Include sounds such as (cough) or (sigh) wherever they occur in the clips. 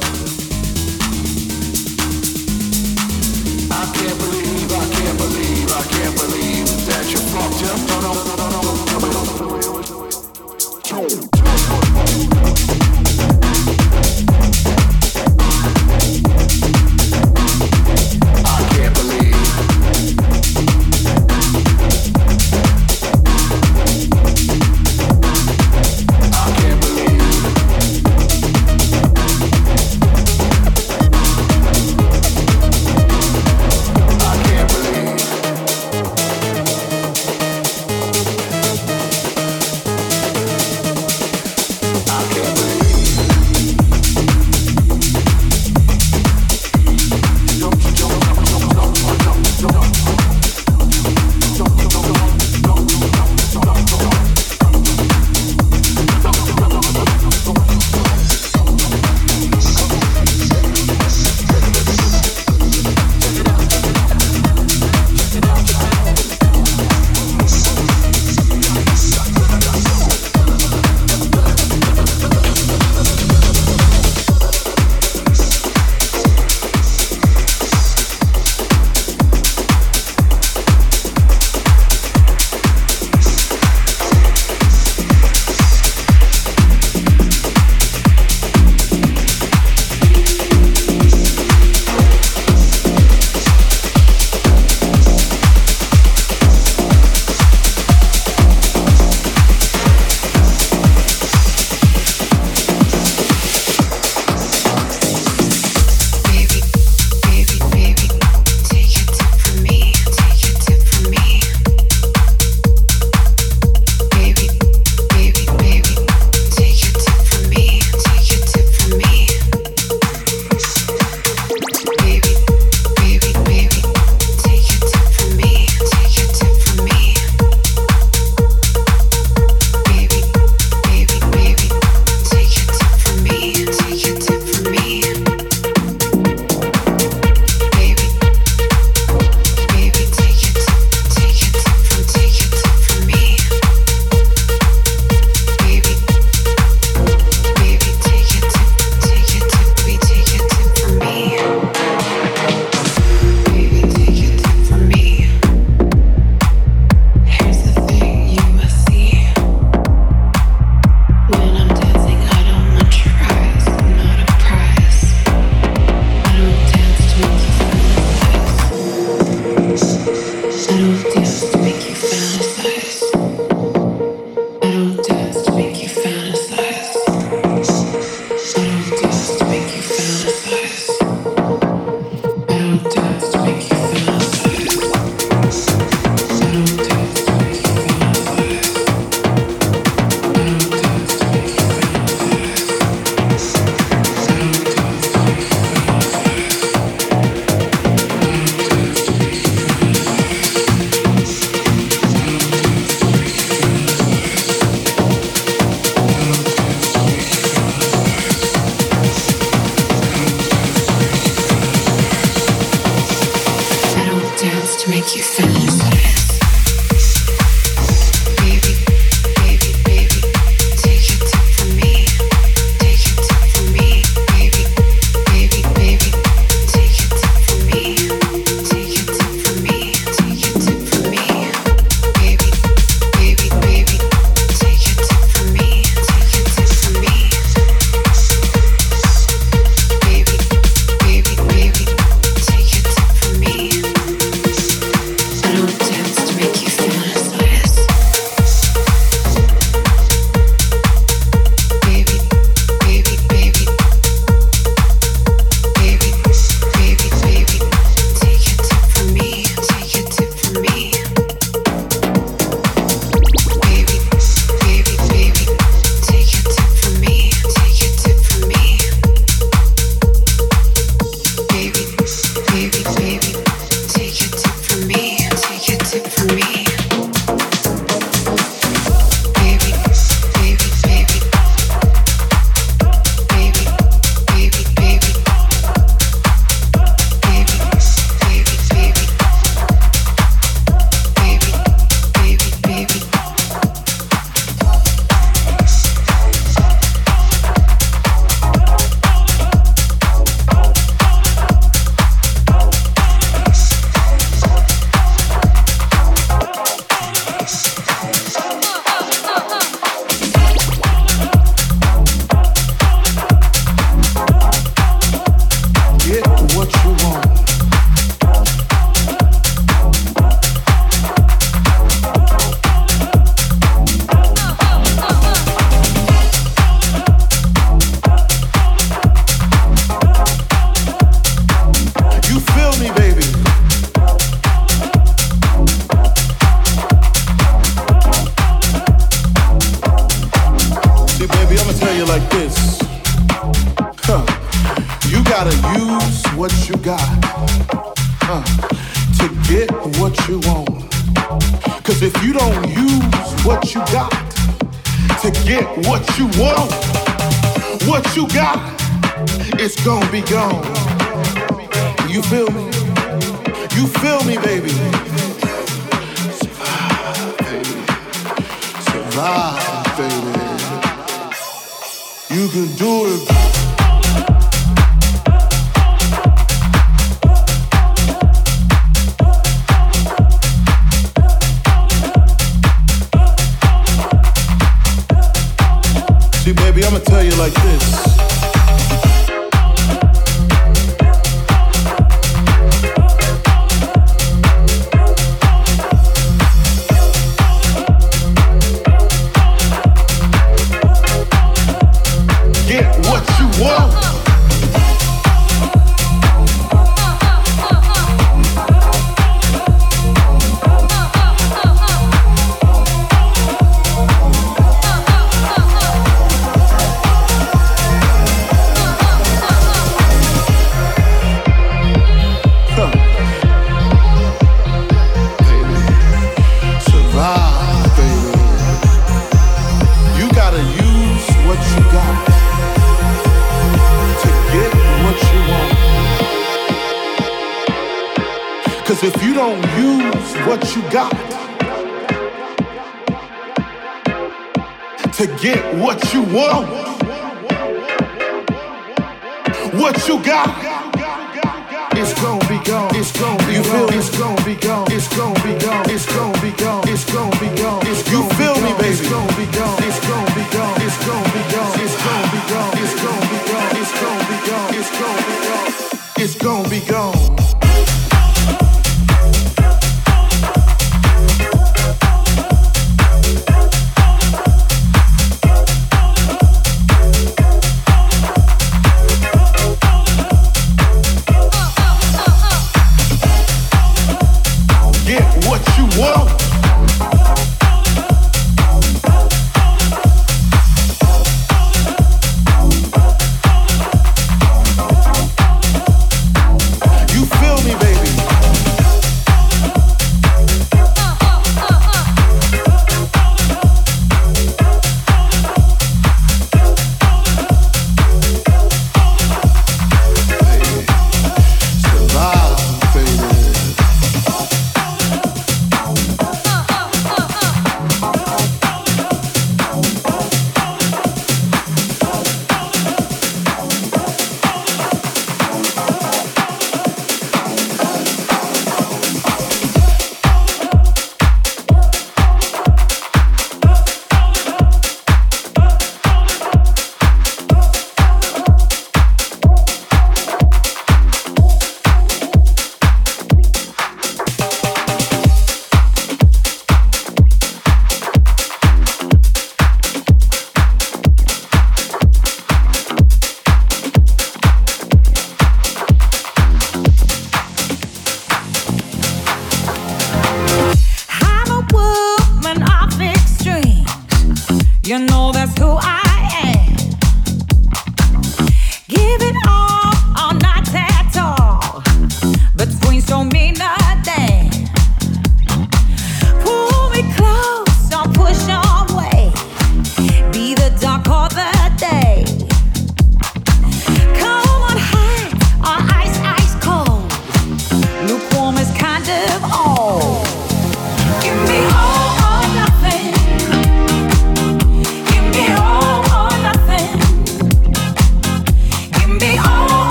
Thank you. this. Huh. You gotta use what you got huh, to get what you want. Cause if you don't use what you got to get what you want, what you got, it's gonna be gone. You feel me? You feel me, baby? Survive, baby. Survive can do it. I'ma tell you like this. you got, it's gonna be gone. It's gonna be you feel it's gonna be gone. It's gonna be gone. It's gonna be gone. It's gonna be gone. It's you feel me, baby. It's gonna be gone. It's gonna be gone. It's gonna be gone. It's gonna be gone. It's gonna be gone. It's gonna be gone. It's gonna be gone. It's gonna be gone. You know that's who I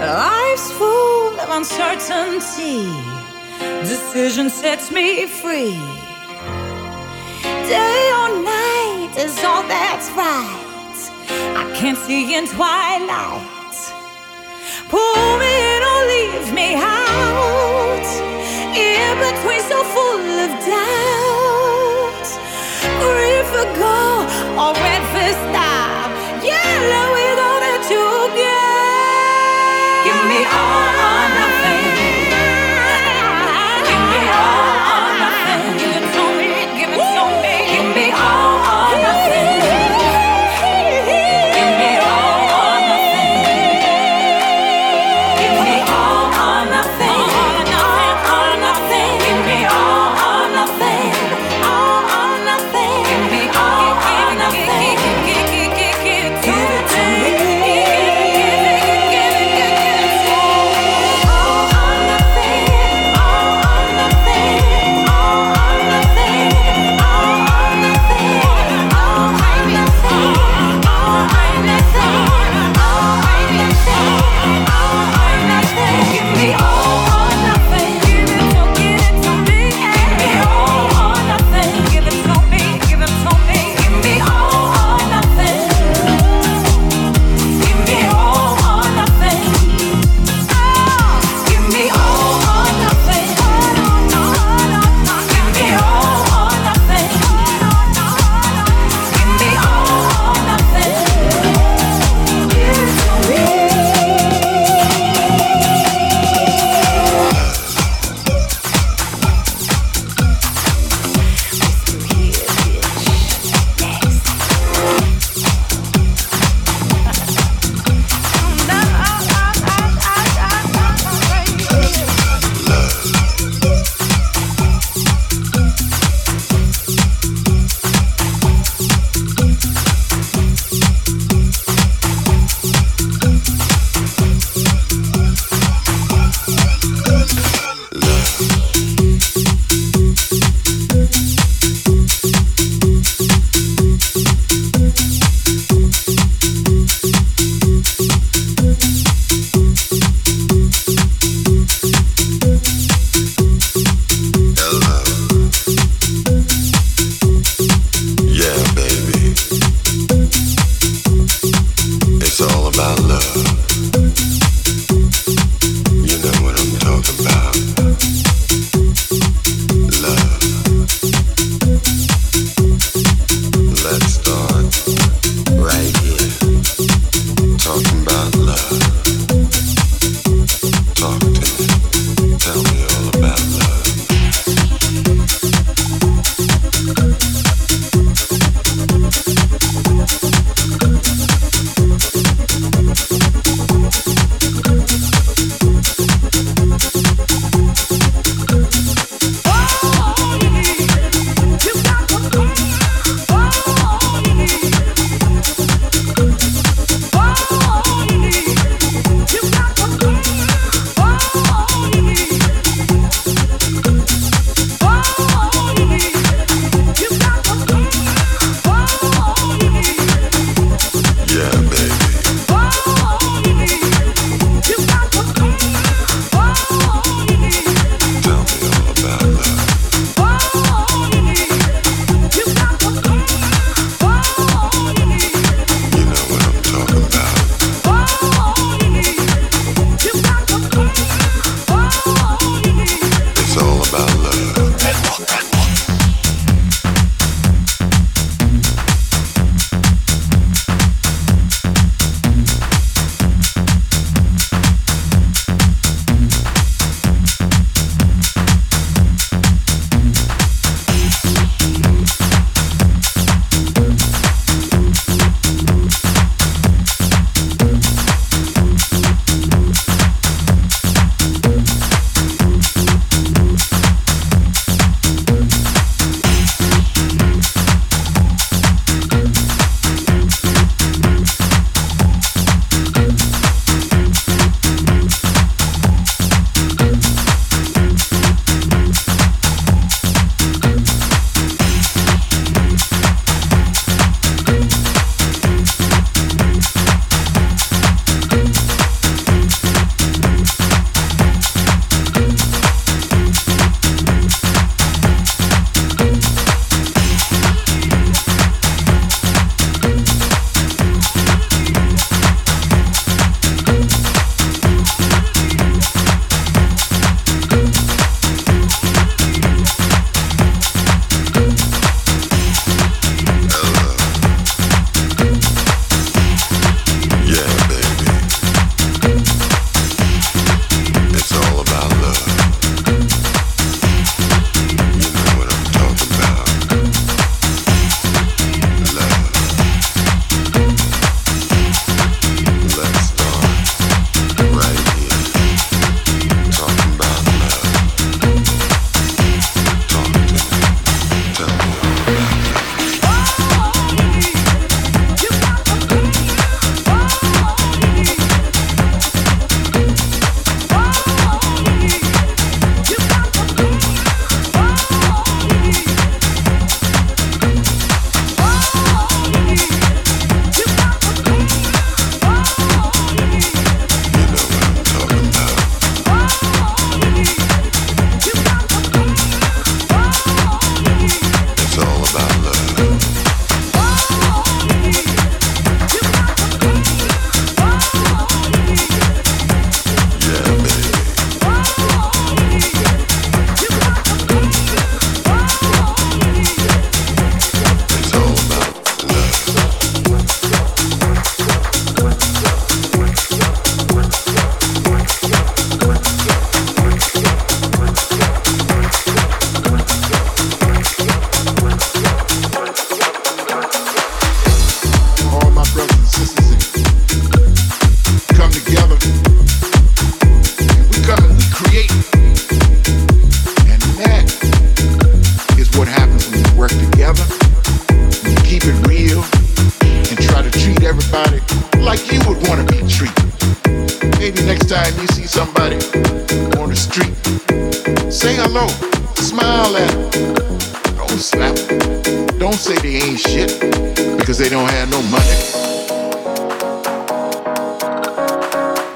Life's full of uncertainty. Decision sets me free. Day or night is all that's right. I can't see in twilight. Pull me in or leave me out. In between, so full of doubt. Grief for go or red for stop. Yellow.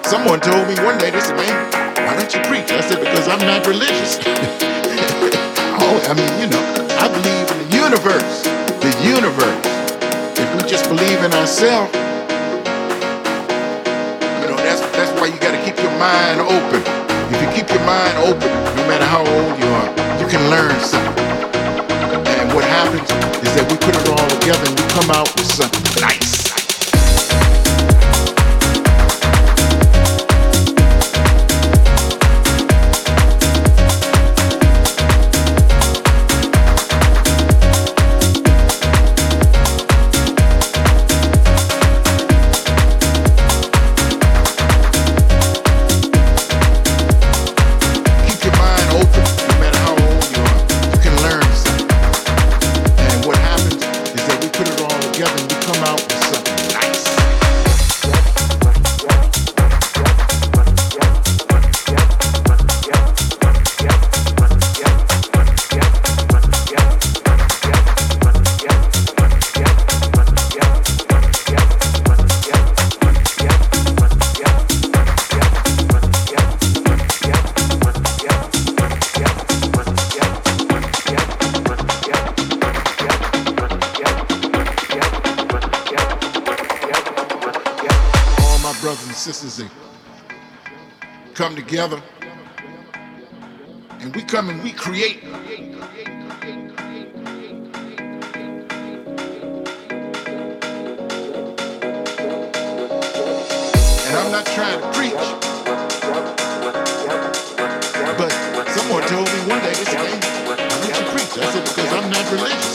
Someone told me one day, said, man, why don't you preach? I said, because I'm not religious. (laughs) oh, I mean, you know, I believe in the universe. The universe. If we just believe in ourselves, you know, that's that's why you gotta keep your mind open. If you keep your mind open, no matter how old you are, you can learn something. And what happens is that we put it all together and we come out with something nice. Because